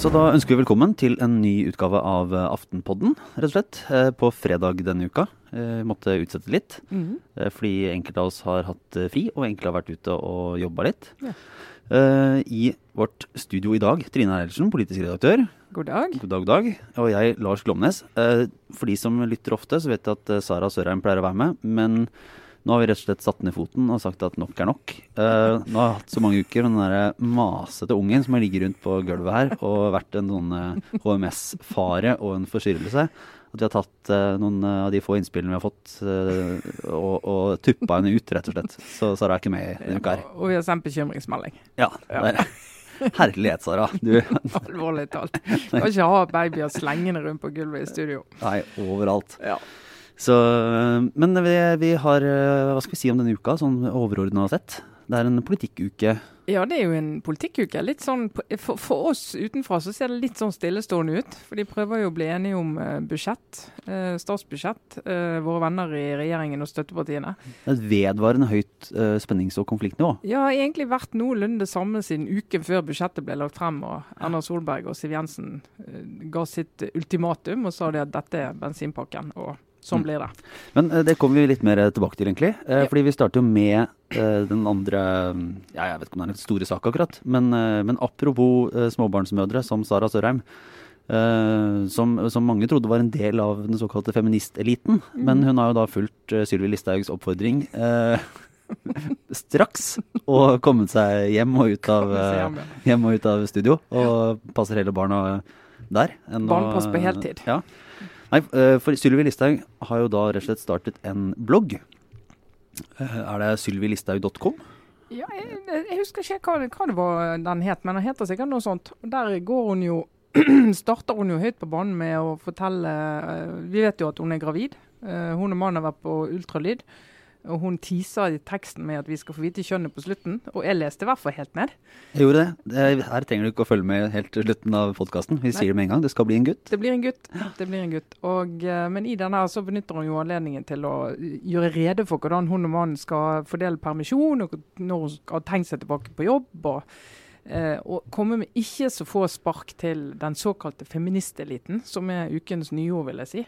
Så da ønsker vi velkommen til en ny utgave av eh, Aftenpodden, rett og slett. eh, På fredag denne uka. Vi Måtte utsette litt, Mm -hmm. fordi enkelte av oss har hatt eh, fri, og enkelte har vært ute og jobba litt. Ja. Eh, I vårt studio i dag, Trine Eilertsen, politisk redaktør. God dag. God dag, god dag. Og jeg, Lars Glomnes. Eh, For de som lytter ofte, så vet jeg at eh, Sara Sørheim pleier å være med. Men nå har vi rett og slett satt ned foten og sagt at nok er nok. Uh, nå har jeg hatt så mange uker med den der masete ungen som har ligget rundt på gulvet her og vært en sånn eh, HMS-fare og en forstyrrelse. At vi har tatt uh, noen eh, av de få innspillene vi har fått uh, og, og tuppa henne ut, rett og slett. Så Sara er ikke med denne uka her. Og vi har sendt bekymringsmelding. Ja, det er Herlighet, Sara. Du, Alvorlig talt. Kan ikke ha babyer slengende rundt på gulvet i studio. nei, overalt. Ja. Så, men vi, vi har eh, Hva skal vi si om denne uka, sånn overordna sett? Det er en politikkuke. ja, det er jo en politikkuke. Litt sånn, for, for oss utenfra så ser det litt sånn stillestående ut. For de prøver jo å bli enige om eh, budsjett, eh, statsbudsjett, eh, våre venner i regjeringen og støttepartiene. Det er et vedvarende høyt eh, spennings- og konfliktnivå. Ja, egentlig vært noenlunde det samme siden uken før budsjettet ble lagt frem og Erna Solberg og Siv Jensen eh, ga sitt ultimatum og sa det at dette er bensinpakken. og Sånn Mm. blir det. Men eh, det kommer vi litt mer tilbake til, egentlig. Eh. Fordi vi starter jo med eh, den andre ja, Jeg vet ikke om det er en store sak, akkurat. Men, eh, men apropos eh, småbarnsmødre som Sara Sørheim. eh, som, som mange trodde var en del av den såkalte feministeliten. Men hun har jo da fulgt Sylvi Listhaugs oppfordring eh, straks. Og kommet seg hjem og ut av, eh, hjem, og ut av studio. Og passer hele barna der. enn å- på heltid. Ja. Nei, eh, for Sylvi Listhaug har jo da rett og slett startet en blogg. Eh, Er det sylvilisthaug.com? Ja, jeg, jeg husker ikke hva, hva det var den het, men den heter sikkert noe sånt. Der går hun jo starter hun jo høyt på banen med å fortelle eh, Vi vet jo at hun er gravid. Hun og mannen har vært på ultralyd. Og hun teaser i teksten med at vi skal få vite kjønnet på slutten. Og jeg leste i hvert fall helt ned. Jeg gjorde det. Her trenger du ikke å følge med helt til slutten av podkasten. Vi Nei. sier det med en gang. Det skal bli en gutt. Det blir en gutt. Det blir en gutt. Og, eh, men i denne så benytter hun jo anledningen til å gjøre rede for hvordan hun og mannen skal fordele permisjon, og når hun skal ha tenkt seg tilbake på jobb. og Eh, og komme med ikke så få spark til den såkalte feministeliten, som er ukens nyord, vil jeg si.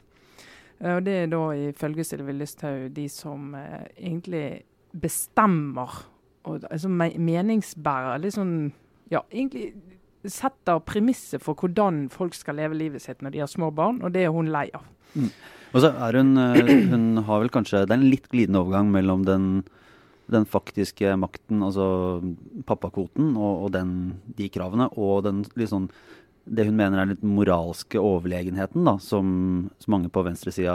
Eh, og Det er da ifølge Sylvi Lysthaug de som eh, egentlig bestemmer, og, altså meningsbærer. Litt sånn Ja, egentlig setter premisset for hvordan folk skal leve livet sitt når de har små barn, og det er hun lei av. Og så er hun eh, Hun har vel kanskje Det er en litt glidende overgang mellom den, den faktiske makten, altså pappakvoten, og, og den, de kravene, og den litt sånn det hun mener er litt moralske overlegenheten, da, som, som mange på venstresida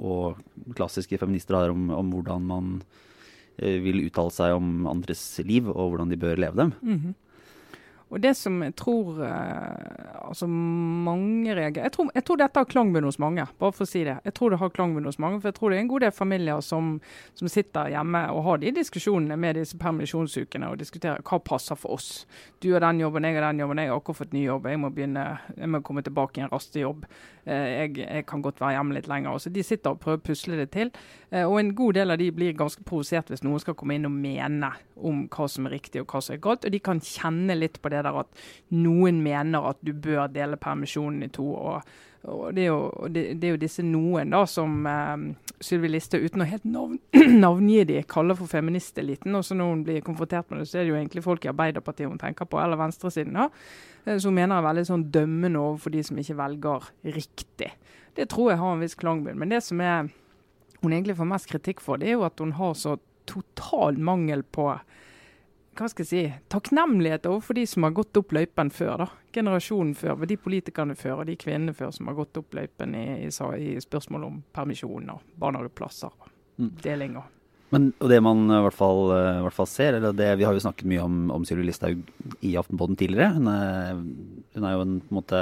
og klassiske feminister har om, om hvordan man eh, vil uttale seg om andres liv, og hvordan de bør leve dem. Mhm. Og det som jeg tror eh, altså mange reagerer jeg tror, jeg tror dette har klangbunn hos mange, bare for å si det. Jeg tror det har klangbunn hos mange, for jeg tror det er en god del familier som, som sitter hjemme og har de diskusjonene med disse permisjonsukene og diskuterer hva passer for oss. Du har den jobben, jeg har den jobben, jeg har akkurat fått ny jobb, jeg må begynne, jeg må komme tilbake i en rastejobb. Eh, jeg, jeg kan godt være hjemme litt lenger. Så de sitter og prøver å pusle det til. Eh, og en god del av de blir ganske provosert hvis noen skal komme inn og mene om hva som er riktig og hva som er galt. Og de kan kjenne litt på det der at noen mener at du bør dele permisjonen i to. og, og det, er jo, det, det er jo disse noen da som eh, Sylvi Listhaug, uten å helt navn, navngi de, kaller for feministeliten. Og så når hun blir konfrontert med det, så er det jo egentlig folk i Arbeiderpartiet hun tenker på, eller venstresiden. da, eh, Som mener er veldig sånn dømmende overfor de som ikke velger riktig. Det tror jeg har en viss klangbunn. Men det som er hun egentlig får mest kritikk for, det er jo at hun har så total mangel på hva skal jeg si, takknemlighet overfor de som har gått opp løypen før. da, Generasjonen før, de politikerne før og de kvinnene før som har gått opp løypen i, i, i spørsmål om permisjon og barnehageplasser. og Mm. Deling og Men og det man i hvert fall, eh, i hvert fall ser, eller det, vi har jo snakket mye om, om Sylvi Listhaug i Aftenpodden tidligere. Hun er, hun er jo en, på en måte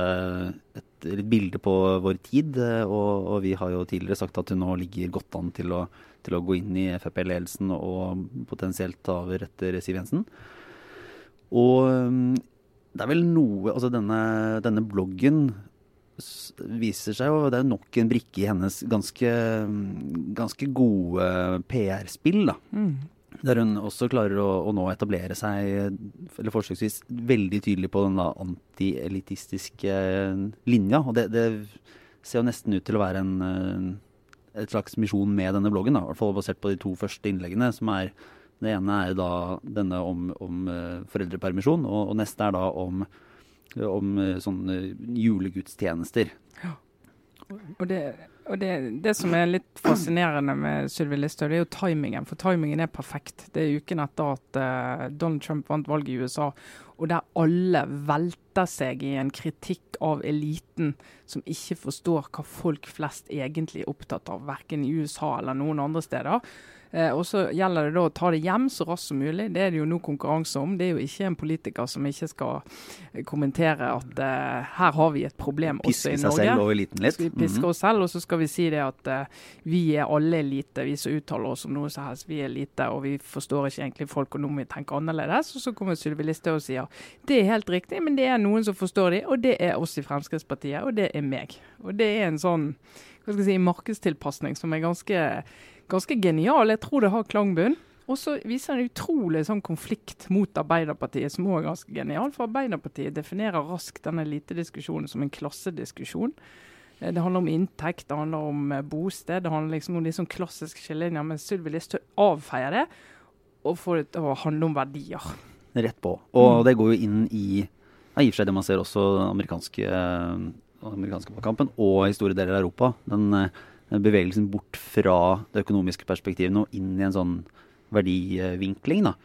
et, et bilde på vår tid, eh, og, og vi har jo tidligere sagt at hun nå ligger godt an til å, til å gå inn i Frp-ledelsen og potensielt ta over etter Siv Jensen. Og mm, det er vel noe Altså denne, denne bloggen viser seg jo Det er nok en brikke i hennes ganske, ganske gode PR-spill, da. mm. Der hun også klarer å, å nå etablere seg, eller forsøksvis, veldig tydelig på den da antielitistiske linja. Og det, det, ser jo nesten ut til å være en, eh, et slags misjon med denne bloggen. Da. I hvert fall basert på de to første innleggene. som er Det ene er da denne om, om uh, foreldrepermisjon, og, og, neste er da om, om sånn julegudstjenester. Ja. Og det og det, det, som er litt fascinerende med Sylvi Listhaug, det er jo timingen. For timingen er perfekt. Det er uken etter at uh, Donald Trump vant valget i USA, og der alle velter seg i en kritikk av eliten som ikke forstår hva folk flest egentlig er opptatt av, verken i USA eller noen andre steder. Eh, og så gjelder det da å ta det hjem så raskt som mulig. Det er det jo nå konkurranse om. Det er jo ikke en politiker som ikke skal eh, kommentere at eh, her har vi et problem piske også i Norge. Piske seg selv over eliten litt. Skal vi piske mm -hmm. oss selv, og så skal vi si det at eh, vi er alle elite. Vi som uttaler oss om noe som helst, vi er elite, og vi forstår ikke egentlig folk, og nå må vi tenke annerledes. Og så kommer Sylvi Listhaug og sier det er helt riktig, men det er noen som forstår det, og det er oss i Fremskrittspartiet, og det er meg. Og det er en sånn hva skal jeg si, markedstilpasning som er ganske ganske genial. Jeg tror det har klangbunn. Og så viser en utrolig sånn konflikt mot Arbeiderpartiet, som også er ganske genial. For Arbeiderpartiet definerer raskt denne elitediskusjonen som en klassediskusjon. Eh, det handler om inntekt, det handler om eh, bosted, det handler liksom om de sånn klassiske skillelinjer. Men Sylvi Listhaug avfeier det og får det til å handle om verdier. Rett på. Og mm. det går jo inn i ja, i og for seg det man ser også amerikanske, eh, amerikanske valgkampen og i store deler av Europa. Den bevegelsen bort fra det økonomiske perspektivet og inn i en sånn verdivinkling. da.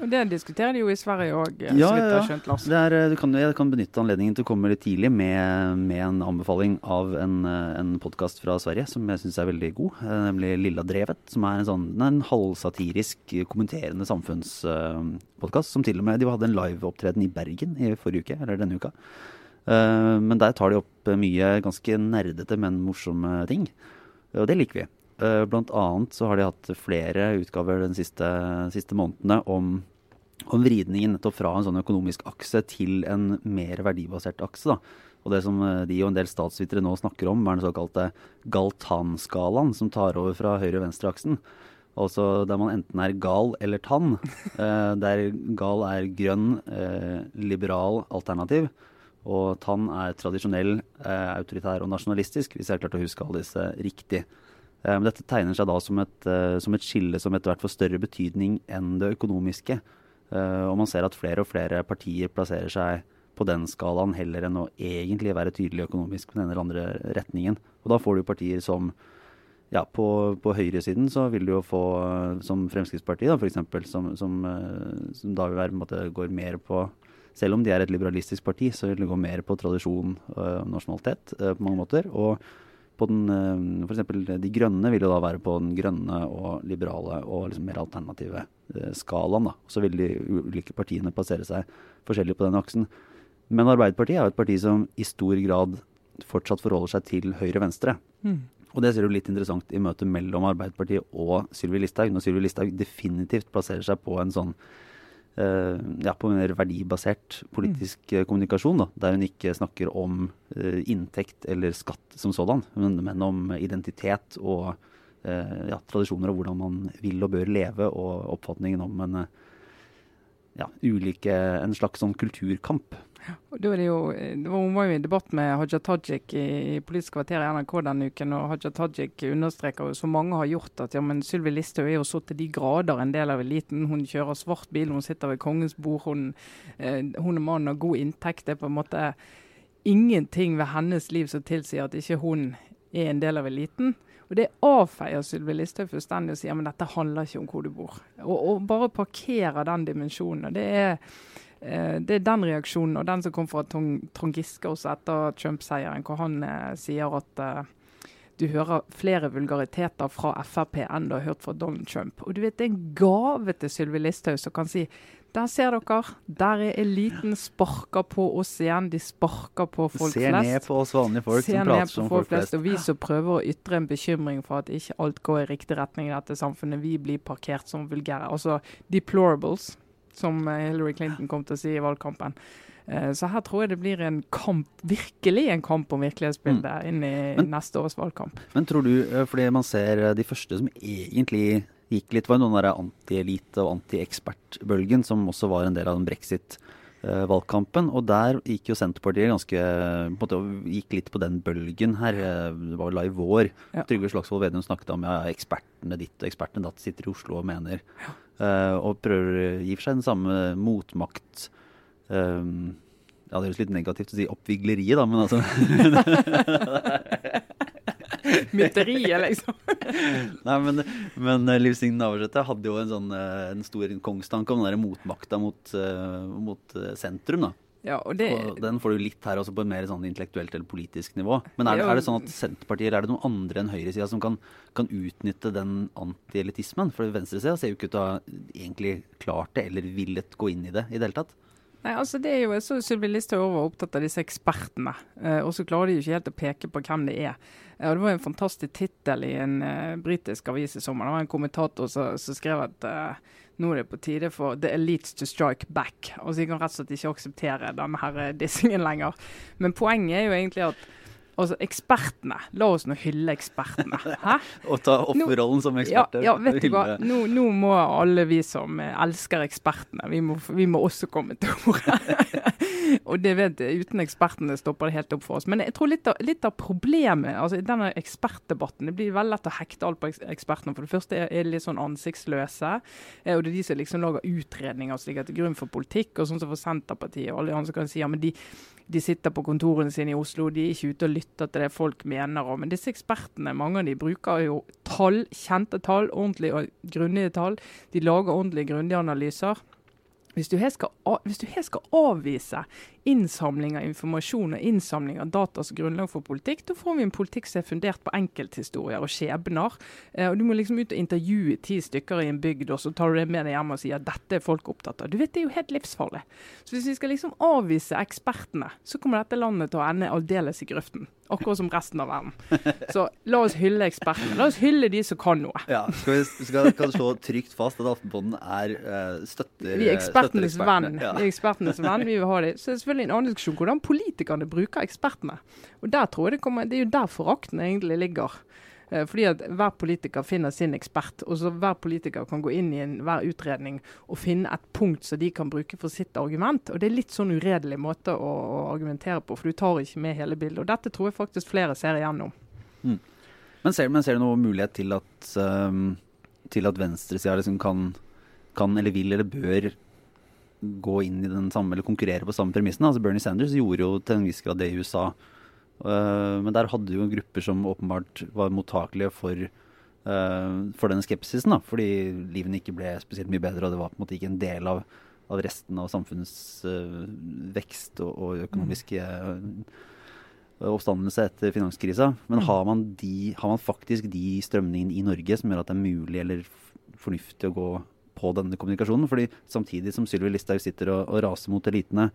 Det diskuterer de jo i Sverige òg, ja, så vidt jeg har skjønt. Lars. Er, du, kan, jeg kan benytte anledningen til å komme litt tidlig med, med en anbefaling av en, en podkast fra Sverige som jeg syns er veldig god, eh, nemlig Lilla Drevet. Som er en sånn en halvsatirisk, kommenterende samfunnspodkast. Som til og med de hadde en liveopptreden i Bergen i forrige uke, eller denne uka. Eh, men der tar de opp mye ganske nerdete, men morsomme ting. Og det liker vi. Eh, blant annet så har de hatt flere utgaver de siste, siste månedene om, om, vridningen nettopp fra en sånn økonomisk akse til en mer verdibasert akse. da. Og det som eh, de og en del statsvitere nå snakker om, er den såkalte Galtan-skalaen, som tar over fra høyre-venstre-aksen. Altså der man enten er gal eller tann. Eh, der gal er grønn, eh, liberal alternativ. Og Tann er tradisjonell, eh, autoritær og nasjonalistisk, hvis jeg har klart å huske alle disse riktig. Eh, men dette tegner seg da som et, eh, som et skille som etter hvert får større betydning enn det økonomiske. Eh, og man ser at flere og flere partier plasserer seg på den skalaen heller enn å egentlig være tydelig økonomisk på den ene eller andre retningen. Og da får du partier som ja, på, på høyresiden så vil du jo få eh, som Fremskrittspartiet, da, f.eks., som, som, eh, som da vil være, på en måte, går mer på selv om de er et liberalistisk parti, så vil det gå mer på tradisjon og øh, nasjonalitet øh, på mange måter. Og på den, øh, for eksempel De Grønne vil jo da være på den grønne og liberale og liksom mer alternative skalaen. da. Så vil de ulike partiene plassere seg forskjellig på den aksen. Men Arbeiderpartiet er jo et parti som i stor grad fortsatt forholder seg til høyre-venstre. Mm. Og det ser du litt interessant i møtet mellom Arbeiderpartiet og Sylvi Listhaug. Når Sylvi Listhaug definitivt plasserer seg på en sånn ja, på mer verdibasert politisk mm. kommunikasjon. Da, der hun ikke snakker om uh, inntekt eller skatt som sådan, men, om identitet og ja, tradisjoner og hvordan man vil og bør leve, og oppfatningen om en, ja, ulike, en slags sånn kulturkamp. Og er det jo, Hun var jo i debatt med Haja Tajik i, Politisk kvarter i NRK denne uken. og Haja Tajik understreker jo, som mange har gjort, at ja, men Sylvi Listhaug er jo så til de grader en del av eliten. Hun kjører svart bil, hun sitter ved kongens bord, hun, eh, hun er mann og god inntekt. Det er på en måte ingenting ved hennes liv som tilsier at ikke hun er en del av eliten. Og Det avfeier Sylvi Listhaug fullstendig og sier men dette handler ikke om hvor du bor. Og, og bare parkerer den dimensjonen. Det er Eh, det er den reaksjonen, og den som kom fra Trond Giske også etter Trump-seieren, hvor han eh, sier at eh, du hører flere vulgariteter fra Frp enn du har hørt fra Donald Trump. Og du vet, Det er en gave til Sylvi Listhaug som kan si der ser dere, der er eliten sparka på oss igjen. De sparker på folk Ser flest. Ser ned på oss vanlige folk Ser som prater som folk flest. Og vi som prøver å ytre en bekymring for at ikke alt går i riktig retning i dette samfunnet. Vi blir parkert som vulgære. Altså deplorables som eh, Hillary Clinton kom til å si i valgkampen. Eh, så her tror jeg det blir en kamp, virkelig en kamp om virkelighetsbildet mm. inn i men, neste års valgkamp. Men tror du, eh, fordi man ser de første som egentlig gikk litt, var noen der anti-elite- og anti-ekspertbølgen, som også var en del av den brexit-valgkampen. Og der gikk jo Senterpartiet ganske på en måte, gikk litt på den bølgen her. Det var vel da i vår. Ja. Trygve Slagsvold Vedum snakket om ja, ekspertene ditt og ekspertene datt sitter i Oslo og mener. Eh, og prøver å gi for seg den samme motmakt. Um, ja, det høres litt negativt å si oppvigleriet, da, men altså Mytteriet, liksom. Nei, men, men eh, Liv Signe Navarsete hadde jo en sånn eh, en stor kongstanke om den der motmakta mot, eh, mot sentrum, da. Ja, og det, Og den får du litt her også på et mer sånn intellektuelt eller politisk nivå. Men er er det sånn at Senterpartiet eller er det noen andre enn høyresida som kan, kan utnytte den antielitismen? For venstresida ser jo ikke ut til å ha egentlig klart det eller villet gå inn i det i det hele tatt. Nei, altså det er jo, Jeg så Sylvi Listhaug var opptatt av disse ekspertene, eh, og så klarer de jo ikke helt å peke på hvem det er. Eh, og Det var en fantastisk tittel i en eh, britisk avis i sommer. Det var en kommentator som skrev at eh, nå er det på tide for the elites to strike back. Altså så De kan rett og slett ikke akseptere denne her eh, dissingen lenger. Men poenget er jo egentlig at altså ekspertene La oss nå hylle ekspertene. Hæ? Og ta offerrollen som eksperter. ja, vet du hva. Nå, nå må alle vi som eh, elsker ekspertene, vi må, vi må også komme til ordet. og det vet jeg, uten ekspertene stopper det helt opp for oss. Men jeg tror litt av, litt av problemet altså i denne ekspertdebatten Det blir veldig lett å hekte alt på ekspertene. For det første er er de litt sånn ansiktsløse. eh, Og det er de som liksom lager utredninger som ligger til grunn for politikk. Og sånn som for Senterpartiet og alle de andre som kan si ja, men de, de sitter på kontorene sine i Oslo, de er ikke ute og lytter til det folk mener. Og, men disse ekspertene, mange av de bruker jo tall, kjente tall, ordentlige og grundige tall. De lager ordentlige, grundige analyser. Hvis du her skal, skal avvise innsamling av informasjon og innsamling av data som grunnlag for politikk, da får vi en politikk som er fundert på enkelthistorier og skjebner. Eh, og Du må liksom ut og intervjue ti stykker i en bygd, og så tar du det med deg hjem og sier at dette er folk opptatt av. Du vet, Det er jo helt livsfarlig. Så Hvis vi skal liksom avvise ekspertene, så kommer dette landet til å ende aldeles i grøften. Akkurat som resten av verden. Så la oss hylle ekspertene. La oss hylle de som kan noe. Ja, skal vi skal, kan slå trygt fast at Aftenpodden er eh, støtter Vi er ekspertenes støtter venn. Ja. Vi er ekspertenes venn, vi vil ha dem. Så selvfølgelig en annen diskusjon hvordan politikerne bruker ekspertene. Og der tror jeg Det kommer, det er jo der forakten egentlig ligger. Eh, Fordi at Hver politiker finner sin ekspert, og så hver politiker kan gå inn i enhver utredning og finne et punkt som de kan bruke for sitt argument. Og Det er litt sånn uredelig måte å, å argumentere på, for du tar ikke med hele bildet. Og Dette tror jeg faktisk flere ser igjennom. Men ser, men ser du noen mulighet til at, um, at venstresida liksom kan, kan, eller vil, eller bør gå inn i den samme, eller konkurrere på samme premissene? Altså Bernie Sanders gjorde jo til en viss grad det i USA. Uh, men der hadde jo grupper som åpenbart var mottakelige for, uh, for denne skepsisen. da, Fordi livene ikke ble spesielt mye bedre, og det var på en måte ikke en del av, av resten av samfunnets uh, vekst og, og økonomiske oppstandelse etter finanskrisa. Men har man, de, har man faktisk de strømningene i Norge som gjør at det er mulig eller fornuftig å gå på denne kommunikasjonen? Fordi samtidig som Sylvi Listhaug sitter og, og raser mot elitene,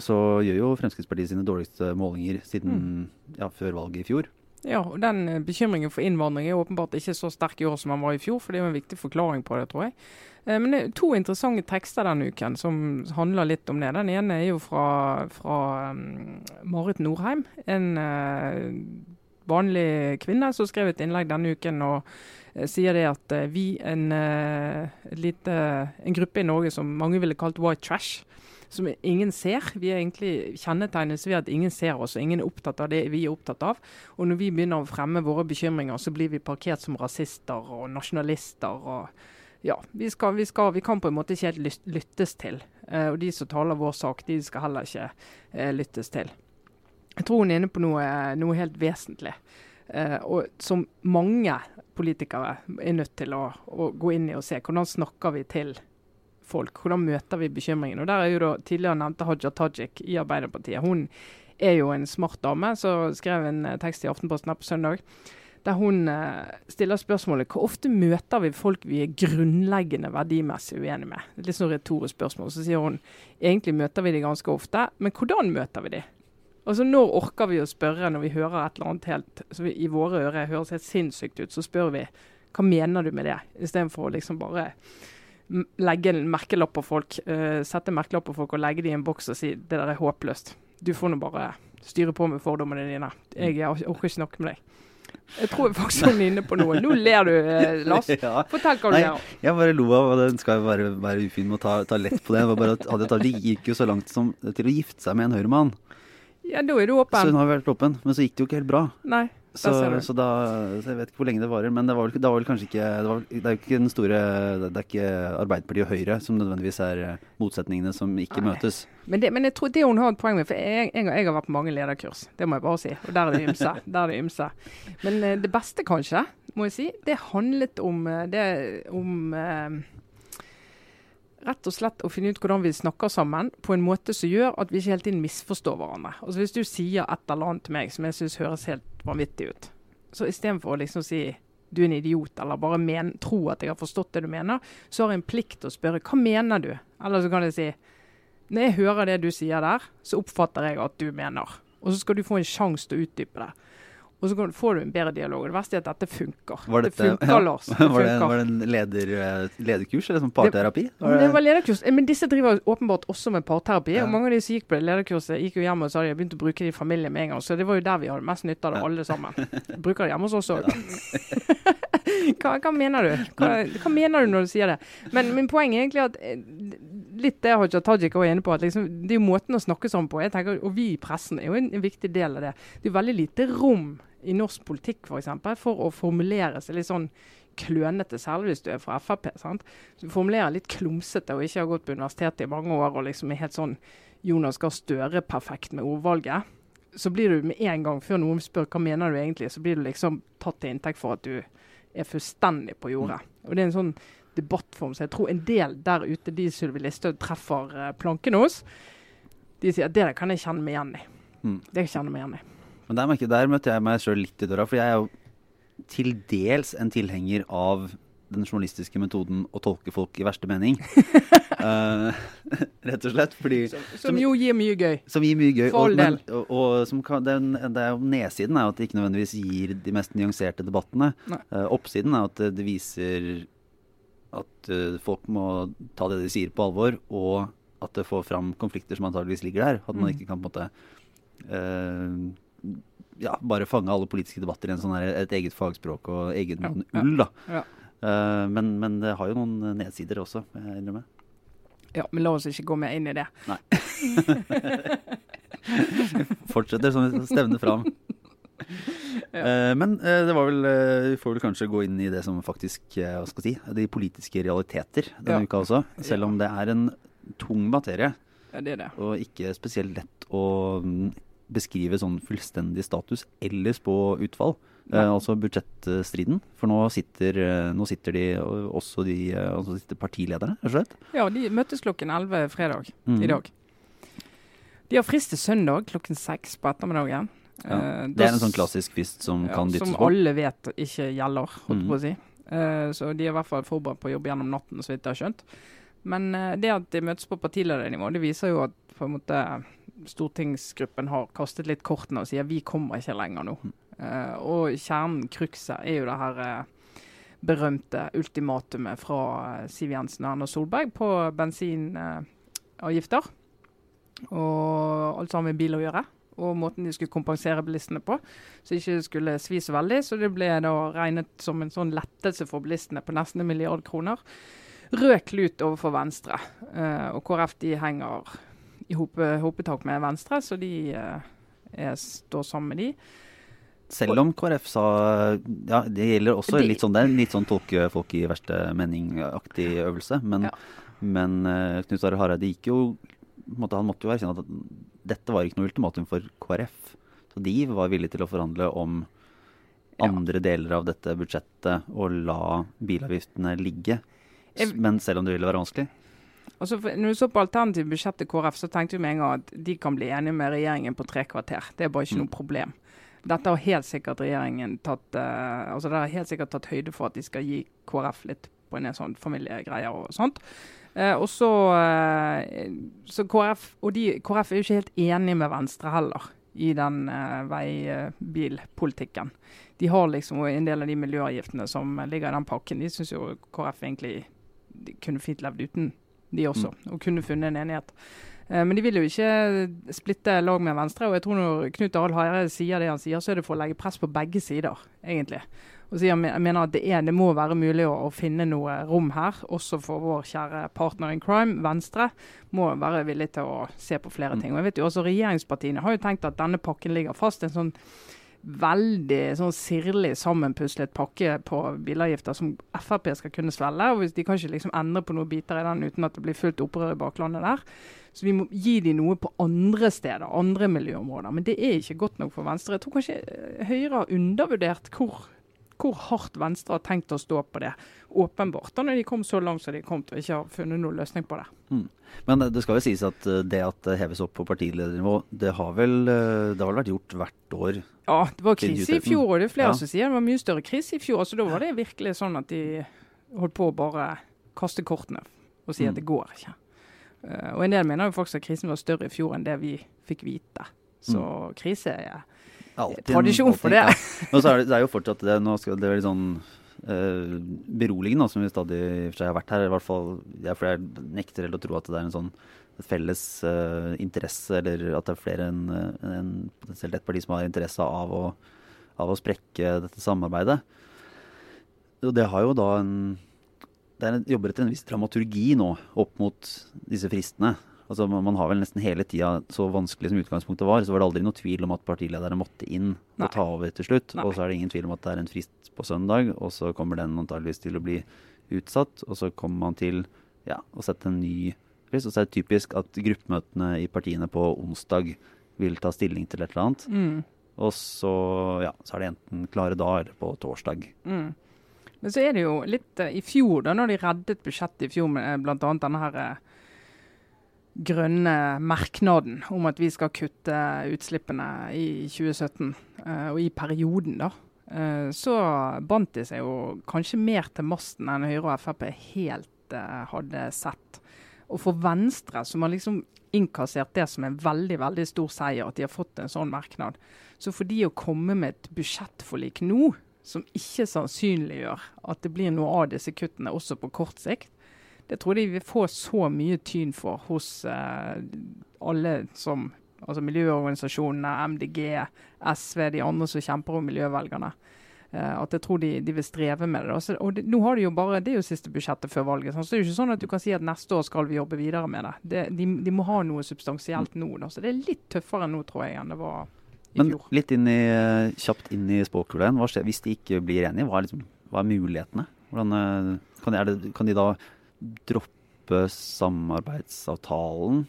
så gjør jo Fremskrittspartiet sine dårligste målinger siden ja, før valget i fjor. Ja, og den eh, bekymringen for innvandring er åpenbart ikke så sterk i år som den var i fjor, for det er jo en viktig forklaring på det, tror jeg. Eh, Men det er to interessante tekster denne uken som handler litt om det. Den ene er jo fra, fra um, Marit Norheim, en eh, vanlig kvinne som skrev et innlegg denne uken og sier det at eh, vi, en, eh, lite, en gruppe i Norge som mange ville kalt white trash, som ingen ser. Vi er egentlig kjennetegnes ved at ingen ser oss, og ingen er opptatt av det vi er opptatt av. Og når vi begynner å fremme våre bekymringer, så blir vi parkert som rasister og nasjonalister. og ja, vi, skal, vi, skal, vi kan på en måte ikke helt lyttes til. Eh, og de som taler vår sak, de skal heller ikke eh, lyttes til. Jeg tror hun er inne på noe, noe helt vesentlig. Eh, og som mange politikere er nødt til å, å gå inn i og se. Hvordan snakker vi til folk? Hvordan møter vi bekymringen? Og Der er jo da tidligere nevnte Haja Tajik i Arbeiderpartiet. Hun er jo en smart dame som skrev en eh, tekst i Aftenposten her på søndag. Der hun eh, stiller spørsmålet hvor ofte møter vi folk vi er grunnleggende verdimessig uenige med. Er litt sånn retorisk spørsmål. Så sier hun egentlig møter vi de ganske ofte, men hvordan møter vi de? Altså Når orker vi å spørre når vi hører et eller annet helt som i våre ører høres helt sinnssykt ut, så spør vi hva mener du med det, istedenfor å liksom bare legge en merkelapp på folk, uh, sette merkelapp på folk og legge det i en boks og si det der er håpløst. Du får nå bare styre på med fordommene dine. Jeg orker ikke snakke med deg. Jeg tror faktisk hun er inne på noe. Nå ler du, eh, Lars. Ja. Fortell hva du ler av. jeg bare lo av, den skal jo være, være ufin med å ta, ta lett på det. Var bare at Hadia Tajik gikk jo så langt som til å gifte seg med en høyremann. Ja, da er du åpen. Så hun har vært åpen, men så gikk det jo ikke helt bra. Nei, Så, så da så Jeg vet ikke hvor lenge det varer, men det var vel, det var vel kanskje ikke det, var, det er jo ikke den store Det er ikke Arbeiderpartiet og Høyre som nødvendigvis er eh, motsetningene som ikke Nei. møtes. Men, det, men jeg tror det hun har et poeng med, for jeg, jeg, jeg har vært på mange lederkurs. Det må jeg bare si. Og der er det ymse. Der er det ymse. Men eh, det beste, kanskje, må jeg si, det handlet om, eh, det, om Rett og slett å finne ut hvordan vi snakker sammen på en måte som gjør at vi ikke hele tiden misforstår hverandre. Altså Hvis du sier et eller annet til meg som jeg syns høres helt vanvittig ut, så istedenfor å liksom si du er en idiot, eller bare men, tro at jeg har forstått det du mener, så har jeg en plikt til å spørre hva mener du? Eller så kan jeg si når jeg hører det du sier der, så oppfatter jeg at du mener. Og så skal du få en sjanse til å utdype det. Og så får du en bedre dialog. Og det verste er at dette funker. Var det funker, ja. Lars. Det Var det, var det en leder, eh, lederkurs eller sånn parterapi? Men det var lederkurs. Men disse driver åpenbart også med parterapi. Ja. Og mange av de som gikk på det lederkurset, gikk jo hjem og sa de hadde begynt å bruke det i familien med en gang. Så det var jo der vi hadde mest nytte av det, alle sammen. Bruker det hjemme hos oss òg. hva, hva mener du? Hva, hva mener du når du sier det? Men min poeng er egentlig at eh, litt det Haja Tajik var inne på, at liksom, det er jo måten å snakke sammen på. Jeg tenker, Og vi i pressen er jo en, en viktig del av det. Det er jo veldig lite rom i norsk politikk for, eksempel, for å formulere seg litt sånn klønete, særlig hvis du er fra Frp. sant? Så du formulerer litt klumsete og ikke har gått på universitetet i mange år og liksom er helt sånn Jonas Gahr Støre-perfekt med ordvalget. Så blir du med en gang, før noen spør hva mener du egentlig, så blir du liksom tatt til inntekt for at du er fullstendig på jordet. Og det er en sånn debattform så jeg tror en del der ute, de Sylvi Listhaug treffer eh, planken hos, de sier at det der kan jeg kjenne meg igjen i. Mm. Det kjenner jeg meg igjen i. Men der, der møtte jeg meg sjøl litt i døra, for jeg er jo til dels en tilhenger av den journalistiske metoden å tolke folk i verste mening. uh, rett og slett. Fordi, Som jo gir mye gøy. som gir mye gøy. Og, men, og, og som kan, den, det er jo Nedsiden er at det ikke nødvendigvis gir de mest nyanserte debattene. Eh, oppsiden er at det, viser at uh, folk må ta det de sier på alvor, og at det får fram konflikter som antageligvis ligger der. At man Mm. ikke kan på en måte ja, bare fange alle politiske debatter i en sånn her, et eget fagspråk og egen Ja, ull. da. ja. Uh, men, men det har jo noen nedsider også, jeg innrømme. Ja, men la oss ikke gå mer inn i det. Nei. Fortsetter som vi stevner fram. Eh, men eh, det var vel Vi får vel kanskje gå inn i det som faktisk Hva skal jeg si De politiske realiteter denne uka også. Selv om det er en tung materie, Ja, det er det. og ikke spesielt lett å mm, beskrive sånn fullstendig status eller spå utfall. Eh, altså budsjettstriden. For nå sitter, eh, nå sitter de også de eh, altså sitter partilederne, rett og slett. Ja, de møttes klokken 11 fredag Mm. i dag. De har frist til søndag klokken 6 på ettermiddagen. Ja. Eh, Det er en sånn klassisk frist som ja, kan dyttes Som alle vet ikke gjelder, holdt Mm. på å si. Eh, så de er i hvert fall forberedt på å jobbe gjennom natten, så vidt jeg har skjønt. Men eh, det at de møtes på partiledernivå, det viser jo at på en måte stortingsgruppen har kastet litt kortene og sier vi kommer ikke lenger nå. Eh, og kjernen, krukset, er jo det her uh, berømte ultimatumet fra uh, Siv Jensen og Erna Solberg på bensinavgifter. og alt sammen med bil å gjøre. Og måten de skulle kompensere bilistene på. Så ikke det skulle svi så veldig. Så det ble da regnet som en sånn lettelse for bilistene på nesten en milliard kroner. Rød klut overfor Venstre. Og KrF de henger i hopetak med Venstre, så de eh, er, står sammen med de. Selv om KrF sa Ja, det gjelder også De- litt sånn Det er litt sånn tolke folk i verste mening-aktig øvelse. Men, Ja. men eh, Knut Are Hareide gikk jo måtte, Han måtte jo erkjenne at dette var ikke noe ultimatum for KrF. Så de var villige til å forhandle om Ja. andre deler av dette budsjettet og la bilavgiftene ligge. Jeg- Men selv om det ville være vanskelig. For, når du så på alternativt budsjett til KrF, så tenkte vi med en gang at de kan bli enige med regjeringen på tre kvarter. Det er bare ikke Mm. noe problem. Dette har helt sikkert regjeringen tatt uh, altså det har helt sikkert tatt høyde for at de skal gi KrF litt på en sånn familiegreier og sånt. Uh, og så, uh, så KrF og de, KrF er jo ikke helt enig med Venstre heller i den uh, veibilpolitikken. De har liksom en del av de miljøavgiftene som ligger i den pakken. De syns jo KrF egentlig de kunne fint levd uten de også, og kunne funnet en enighet. Eh, men de vil jo ikke splitte lag med Venstre. Og jeg tror når Knut Arild Hareide sier det han sier, så er det for å legge press på begge sider, egentlig. Og så jeg mener at det, er, det må være mulig å, å, finne noe rom her, også for vår kjære partner in crime, Venstre. Må være villig til å se på flere ting. Og jeg vet jo også Regjeringspartiene har jo tenkt at denne pakken ligger fast. en sånn veldig sånn sirlig sammenpuslet pakke på bilavgifter som Frp skal kunne svelge. og De kan ikke liksom endre på noen biter i den uten at det blir fullt opprør i baklandet der. Så vi må gi dem noe på andre steder, andre miljøområder. Men det er ikke godt nok for Venstre. Jeg tror kanskje Høyre har undervurdert hvor hvor hardt Venstre har tenkt å stå på det. Åpenbart, da når de kom så langt som de kom til og ikke har funnet noen løsning på det. Mm. Men det skal jo sies at eh, det at det heves opp på partiledernivå, det har vel, eh, det har vel vært gjort hvert år? Ja, det var krise i fjor, og det er flere ja. som sier det var mye større krise i fjor. Så Da var det virkelig sånn at de holdt på å bare kaste kortene og si mm. at det går ikke. Uh, og en del mener jo faktisk at krisen var større i fjor enn det vi fikk vite. Så mm. krise er tradisjon for det. Ja. Så er det, det, er jo fortsatt det, nå skal det være litt sånn uh, beroligende, som vi stadig for seg har vært her. i hvert fall, jeg, jeg nekter heller å tro at det er en sånn felles uh, interesse, eller at det er flere enn en, potensielt et parti som har interesse av å, av å sprekke dette samarbeidet. Og det har jo da en det er, jobber etter en viss dramaturgi nå opp mot disse fristene. Altså, man har vel nesten hele tida, så vanskelig som utgangspunktet var, så var det aldri noe tvil om at partilederne måtte inn og ta over til slutt. Nei. Og så er det ingen tvil om at det er en frist på søndag, og så kommer den antageligvis til å bli utsatt. Og så kommer man til ja, å sette en ny frist. Og så er det typisk at gruppemøtene i partiene på onsdag vil ta stilling til et eller annet. Mm. Og så, ja, så er det enten klare da eller på torsdag. Mm. Men så er det jo litt uh, i fjor, da når de reddet budsjettet i fjor med uh, bl.a. denne her uh, grønne merknaden om at vi skal kutte utslippene i 2017, uh, og i perioden, da, eh, så bandt de seg jo kanskje mer til masten enn Høyre og Frp helt eh, hadde sett. Og for Venstre, som har liksom innkassert det som en veldig veldig stor seier, at de har fått en sånn merknad, så for de å komme med et budsjettforlik nå, som ikke sannsynliggjør at det blir noe av disse kuttene også på kort sikt, det tror vi vil få så mye tyn for hos eh, alle som Altså miljøorganisasjonene, MDG, SV, de andre som kjemper om miljøvelgerne. Uh, at jeg tror de, de, vil streve med det. Også, og det, nå har de jo bare, Det er jo siste budsjettet før valget. Så det er jo ikke sånn at du kan si at neste år skal vi jobbe videre med det. det de, de, må ha noe substansielt nå. Da. Så det er litt tøffere nå, tror jeg, enn det var i Men fjor. litt inn i, eh, kjapt inn i spåkula igjen. hvis de ikke blir enige? Hva er, liksom, hva er mulighetene? Hvordan, kan, de, det, kan de da droppe samarbeidsavtalen?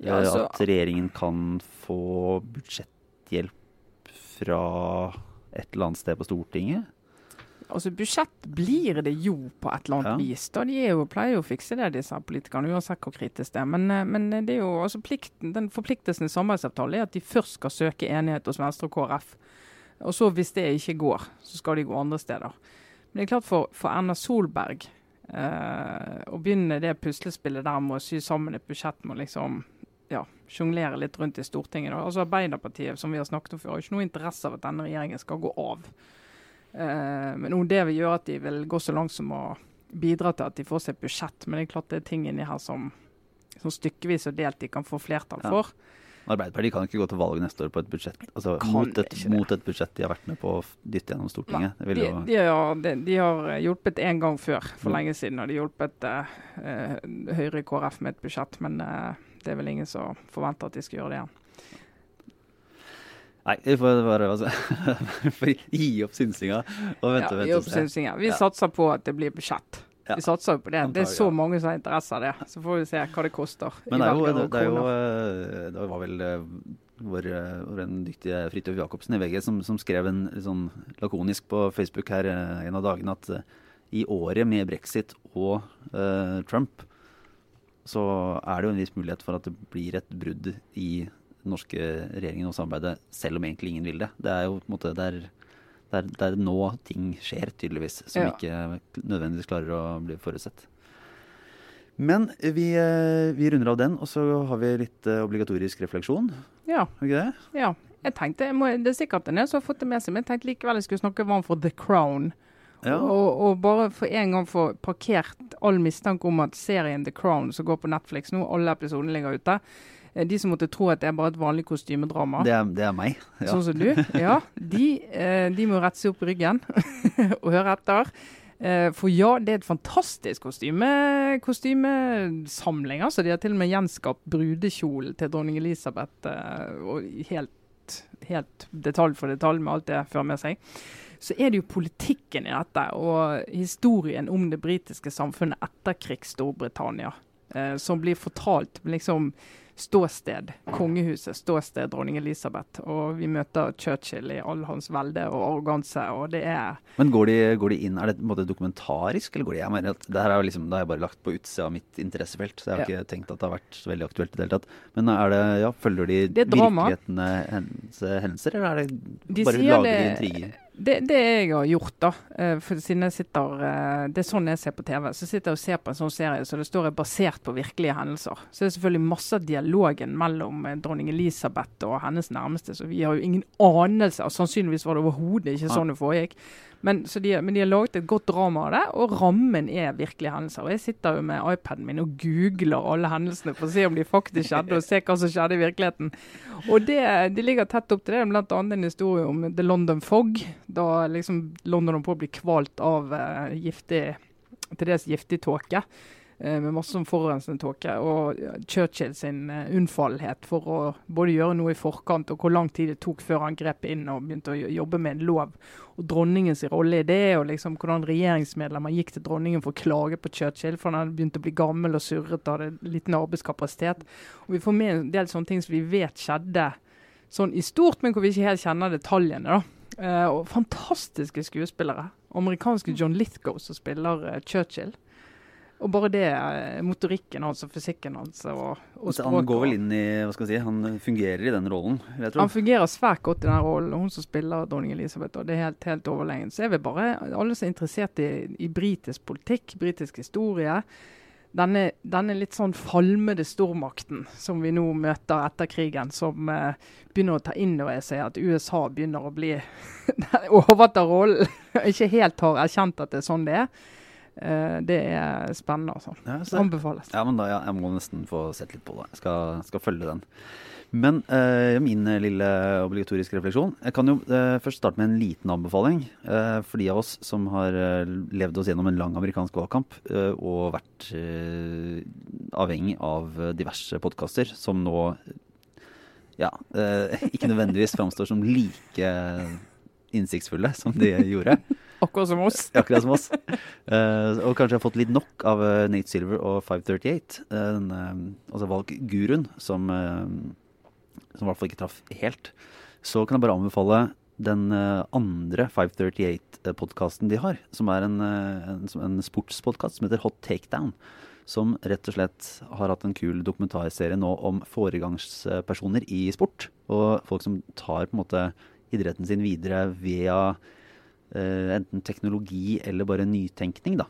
Ja, altså, at regjeringen kan få budsjetthjelp fra et eller annet sted på Stortinget? Altså Budsjett blir det jo på et eller annet ja. vis. da De jo, pleier jo å fikse det, disse politikerne, uansett hvor kritisk det er. Men, eh, men det er jo, altså plikten, den forpliktelsen i samarbeidsavtalen er at de først skal søke enighet hos Venstre og KrF. Og så hvis det ikke går, så skal de gå andre steder. Men det er klart for, for Erna Solberg eh, å begynne det puslespillet der med å sy sammen et budsjett med liksom ja, sjonglere litt rundt i Stortinget. Da. Altså Arbeiderpartiet som vi har snakket om før, har ikke noe interesse av at denne regjeringen skal gå av. Eh, men det vil gjøre at de vil gå så langt som å bidra til at de får seg et budsjett. Men det er klart det er ting inni her som, som stykkevis og delt de kan få flertall for. Ja. Arbeiderpartiet kan ikke gå til valg neste år på et budsjett altså, mot, et, mot, et, budsjett de har vært med på å dytte gjennom Stortinget. De, de, har, de, de, har, hjulpet én gang før, for mm. lenge siden. Og de har hjulpet uh, Høyre KrF med et budsjett, men uh, det er vel ingen som forventer at de skal gjøre det igjen. Nei, vi får bare altså, gi opp synsinga og vente. Ja, gi opp synsinga. Vi ja. satser på at det blir budsjett. Ja. Vi satser jo på det. Det er så mange som har interesse av det. Så får vi se hva det koster. Men det er jo, det, det, er jo, eh, det var vel eh, vår, eh, vår dyktige Fridtjof Jacobsen i VG som, som, skrev en sånn lakonisk på Facebook her en av dagene at i året med brexit og uh, Trump, så er det jo en viss mulighet for at det blir et brudd i den norske regjeringen og samarbeidet, selv om egentlig ingen vil det. Det er jo på en måte, det er det er, det er, nå ting skjer, tydeligvis, som ja. ikke nødvendigvis klarer å bli forutsett. Men vi, eh, vi, runder av den, og så har vi litt eh, obligatorisk refleksjon. Ja. Ikke det? Ja. Jeg tenkte, jeg må, Det er sikkert en som har fått det med seg, men jeg tenkte likevel jeg skulle snakke varmt for The Crown. Ja. Og, og, bare for en gang få parkert all mistanke om at serien The Crown som går på Netflix nå, alle episodene ligger ute. Eh, de som måtte tro at det er bare et vanlig kostymedrama, Det er, det er meg. Ja. sånn som du, ja, de, eh, de må rette seg opp i ryggen og høre etter. Eh, For ja, det er et fantastisk kostyme, kostymesamling. altså. De har til og med gjenskapt brudekjolen til dronning Elisabeth. og helt, helt detalj for detalj med alt det fører med seg. Så er det jo politikken i dette, og historien om det britiske samfunnet etter krigs-Storbritannia, eh, som blir fortalt liksom ståsted kongehuset, ståsted dronning Elisabeth. Og vi møter Churchill i all hans velde og arroganse, og det er Men går de, går de inn, er det på en måte dokumentarisk, eller går de Jeg mener at det her er jo liksom, det har jeg bare lagt på utsida av mitt interessefelt, så jeg har ikke tenkt at det har vært så veldig aktuelt i det hele tatt. Men er det, ja, følger de virkelighetene hendelser, hendelser, eller er det De bare lager de det- intriger? Det, det jeg har gjort, da, eh, for siden jeg sitter eh, Det er sånn jeg ser på TV. Så sitter jeg og ser på en sånn serie så det står er basert på virkelige hendelser. Så det er selvfølgelig masse av dialogen mellom eh, dronning Elisabeth og hennes nærmeste. Så vi har jo ingen anelse. Sannsynligvis var det overhodet ikke sånn det foregikk. Men, de, men de har laget et godt drama av det, og rammen er virkelige hendelser. Og jeg sitter jo med iPaden min og googler alle hendelsene for å se om de faktisk skjedde, og se hva som skjedde i virkeligheten. Og det, de ligger tett opp til det. Blant annet en historie om The London Fog. Da liksom London holdt på å bli kvalt av uh, giftig, til dels giftig tåke. Eh, Med masse sånn forurensende tåke. Og Churchill sin eh, unnfallenhet for å både gjøre noe i forkant, og hvor lang tid det tok før han grep inn og begynte å jobbe med en lov. Og dronningens rolle i det, og liksom hvordan regjeringsmedlemmer gikk til dronningen for å klage på Churchill, for han hadde begynt å bli gammel og surret og hadde liten arbeidskapasitet. Og vi får med en del sånne ting som vi vet skjedde sånn i stort, men hvor vi ikke helt kjenner detaljene. da. Uh, og fantastiske skuespillere. Amerikanske John Lithgow som spiller uh, Churchill. Og bare det, eh, motorikken hans og fysikken hans og, og språket. han går vel inn i, hva skal jeg si, han fungerer i den rollen, jeg tror. Han fungerer svært godt i den rollen, hun som spiller dronning Elisabeth. og Det er helt, helt overlegent. Så jeg vil bare, alle som er interessert i, i britisk politikk, britisk historie, denne, denne litt sånn falmede stormakten som vi nå møter etter krigen, som eh, begynner å ta inn over seg at USA begynner å bli overta rollen, ikke helt har erkjent at det er sånn det er. Eh, det er spennende, altså. Ja, så- Anbefales. Ja, men da, ja, jeg må nesten få sett litt på det. Jeg skal, skal følge den. Men eh, min eh, lille obligatoriske refleksjon Jeg kan jo eh, først starte med en liten anbefaling. Eh, for de av oss som har eh, levd oss gjennom en lang amerikansk valgkamp og vært avhengig av diverse podkaster som nå ja, ikke nødvendigvis framstår som like innsiktsfulle som de gjorde. Akkurat som oss. Akkurat som oss. Uh, og kanskje har fått litt nok av uh, Nate Silver og 538. uh, den, uh, altså valgguruen som, eh, som i hvert fall ikke traff helt. Så kan jeg bare anbefale den eh, andre 538-podkasten de har. Som er en, en, en sportspodkast som heter Hot Takedown. Som rett og slett har hatt en kul dokumentarserie nå om foregangspersoner i sport. Og folk som tar på en måte idretten sin videre via eh, enten teknologi eller bare nytenkning, da.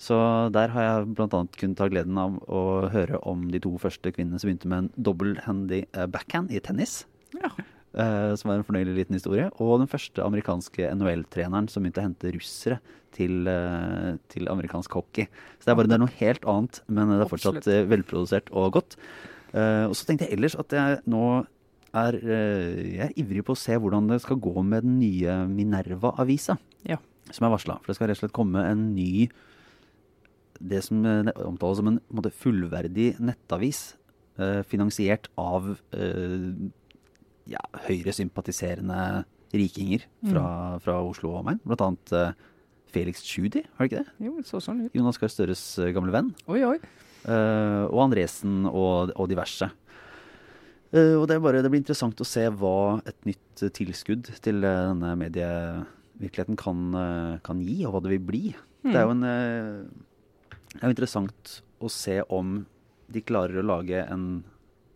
Så der har jeg bl.a. kunnet ta gleden av å høre om de to første kvinnene som begynte med en double-handy backhand i tennis. Ja. Uh, som er en fornøyelig liten historie. Og den første amerikanske NHL-treneren som begynte å hente russere til, uh, til amerikansk hockey. Så det er bare det er noe helt annet, men det er fortsatt eh, velprodusert og godt. Eh, og så tenkte jeg ellers at jeg nå er, eh, jeg er ivrig på å se hvordan det skal gå med den nye Minerva-avisa. Ja. Som er varsla. For det skal rett og slett komme en ny Det som eh, omtales som en, en måte, fullverdig nettavis. eh, finansiert av eh, ja, høyresympatiserende rikinger fra, fra Oslo og omegn. Blant annet eh, Felix Tschudi, har det ikke det? Jo, det så sånn ut. Jonas Gahr Støres eh, gamle venn. Oi, oi. Eh, og Andresen og, og diverse. Eh, og det, er bare, det blir interessant å se hva et nytt eh, tilskudd til eh, denne medievirkeligheten kan, kan gi, og hva det vil bli. Det er jo en eh, Det er interessant å se om de klarer å lage en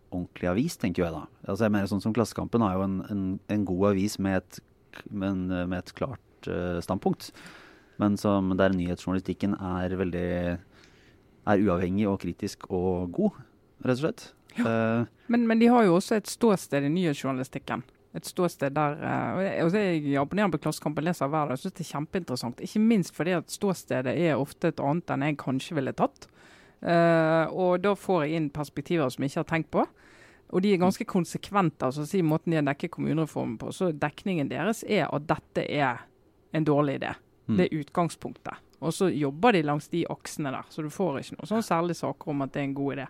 ordentlig avis, tenker jeg da. Altså jeg mener Sånn som Klassekampen har jo en, en, en god avis med et, med en, med et klart uh, standpunkt. Men som der nyhetsjournalistikken er veldig er uavhengig og kritisk og god, rett og slett. Eh, Men, men de har jo også et ståsted i nyhetsjournalistikken. Et ståsted der uh, og jeg, jeg abonnerer på Klassekampen, leser hver dag. Jeg syns det er kjempeinteressant. Ikke minst fordi at ståstedet er ofte et annet enn jeg kanskje ville tatt. Uh, og da får jeg inn perspektiver som jeg ikke har tenkt på. Og de er ganske konsekvente. altså si Måten de har dekket kommunereformen på. Så dekningen deres er at dette er en dårlig idé. Mm. Det er utgangspunktet. Og så jobber de langs de aksene der, så du får ikke noe sånn særlig saker om at det er en god idé.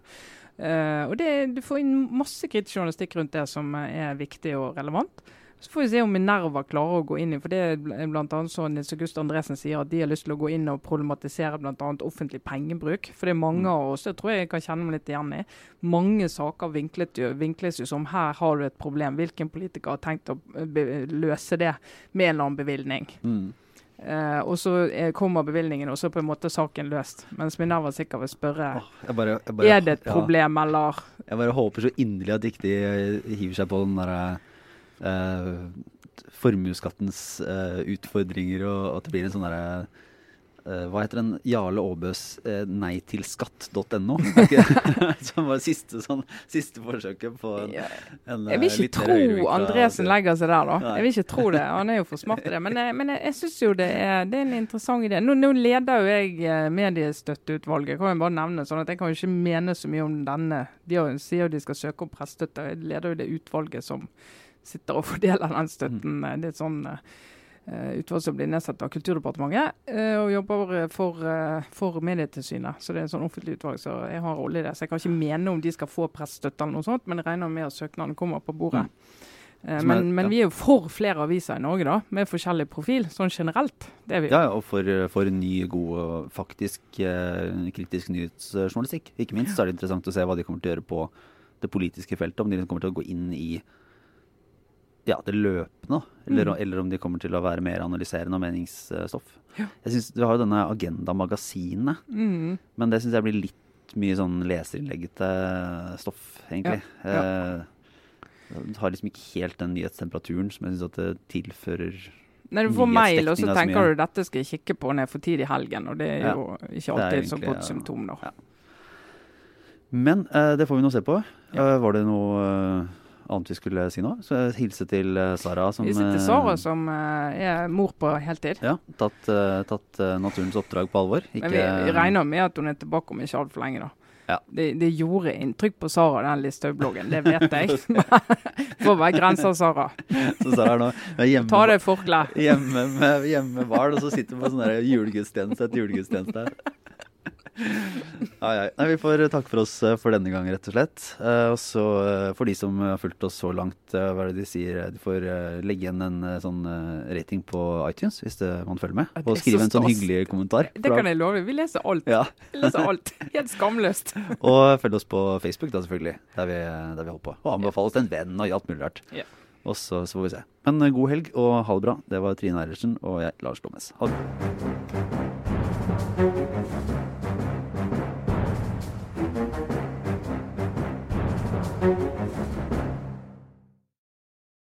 Uh, og det, Du får inn masse kritisk journalistikk rundt det som er viktig og relevant. Så får vi se om Minerva klarer å gå inn i for det er blant annet så Nils August Andresen sier at de har lyst til å gå inn og problematisere bl.a. offentlig pengebruk. For det er mange mm. av oss, det tror jeg jeg kan kjenne meg litt igjen i, mange saker vinkles jo som her har du et problem. Hvilken politiker har tenkt å løse det med en eller annen bevilgning? Mm. Uh, og så er, kommer bevilgningen, og så på en måte saken løst. Mens Minerva sikkert vil spørre oh, jeg bare, jeg bare, er det et problem, ja. eller Jeg bare håper så inderlig at ikke de hiver seg på den derre uh, formuesskattens uh, utfordringer, og at det blir en sånn derre Hva heter den? Jarle Aabøs eh, nei til skatt.no? Som var siste, sånn, siste forsøket på en, en Jeg vil ikke tro Andresen legger seg der, da. Nei. Jeg vil ikke tro det. Han er jo for smart til det. Men, men jeg, jeg syns jo det er, det er, en interessant idé. Nå, nå leder jo jeg mediestøtteutvalget, kan jeg bare nevne. sånn at jeg kan jo ikke mene så mye om denne. De sier jo de skal søke om pressestøtte. Jeg leder jo det utvalget som sitter og fordeler den støtten. Mm. Det er et sånn utvalg som blir nedsatt av Kulturdepartementet uh, og jobber for, uh, for, Medietilsynet. Så det er en sånn offentlig utvalg, så jeg har rolle i det. Så jeg kan ikke mene om de skal få pressestøtte eller noe sånt, men jeg regner med at søknaden kommer på bordet. Mm. Men, men, vi er jo for flere aviser i Norge, da, med forskjellig profil, sånn generelt. Det er vi. Ja, og for, for ny, god, faktisk kritisk nyhetsjournalistikk. Ikke minst så er det interessant å se hva de kommer til å gjøre på det politiske feltet. Om de kommer til å gå inn i ja, det løpende, eller, mm. eller, om de kommer til å være mer analyserende og meningsstoff. Ja. Jeg synes, Du har jo denne Agenda-magasinet, mm. men det syns jeg blir litt mye sånn leserinnleggete stoff, egentlig. Ja. Ja. Eh, har liksom ikke helt den nyhetstemperaturen som jeg syns at det tilfører Når du får mail, og så tenker du dette skal jeg kikke på når jeg får tid i helgen, og det er jo ikke alltid et så godt symptom, da. Men eh, det får vi nå se på. Uh, var det noe uh, annet vi skulle si nå. Så hilse til eh, Sara som Hilse til Sara eh, som uh, er mor på heltid. Ja, tatt, tatt naturens oppdrag på alvor. Ikke, Men vi, vi, regner med at hun er tilbake om ikke altfor lenge, da. Ja. Det, det, gjorde inntrykk på Sara, den Listhaug-bloggen. Det vet jeg. Får være grensa, Sara. Så Sara nå hjemme, Ta det forkleet. Hjemme med, hjemme med barn, og så sitter hun på sånn julegudstjeneste etter julegudstjeneste. Ai, ai. Nei, vi får takke for oss eh, for denne gang, rett og slett. Uh, og så uh, for de som har fulgt oss så langt, uh, hva er det de sier? De får legge igjen en sånn rating på iTunes hvis det, man følger med. Og skrive en sånn hyggelig kommentar. Det kan jeg love. Vi leser alt. Ja. Vi leser alt. Helt skamløst. og følg oss på Facebook, da selvfølgelig, der vi, der vi holder på. Og anbefale oss til en venn og alt mulig rart. Ja. Og så, så, får vi se. Men god helg og ha det bra. Det var Trine Eilertsen og jeg, Lars Lommes Ha det.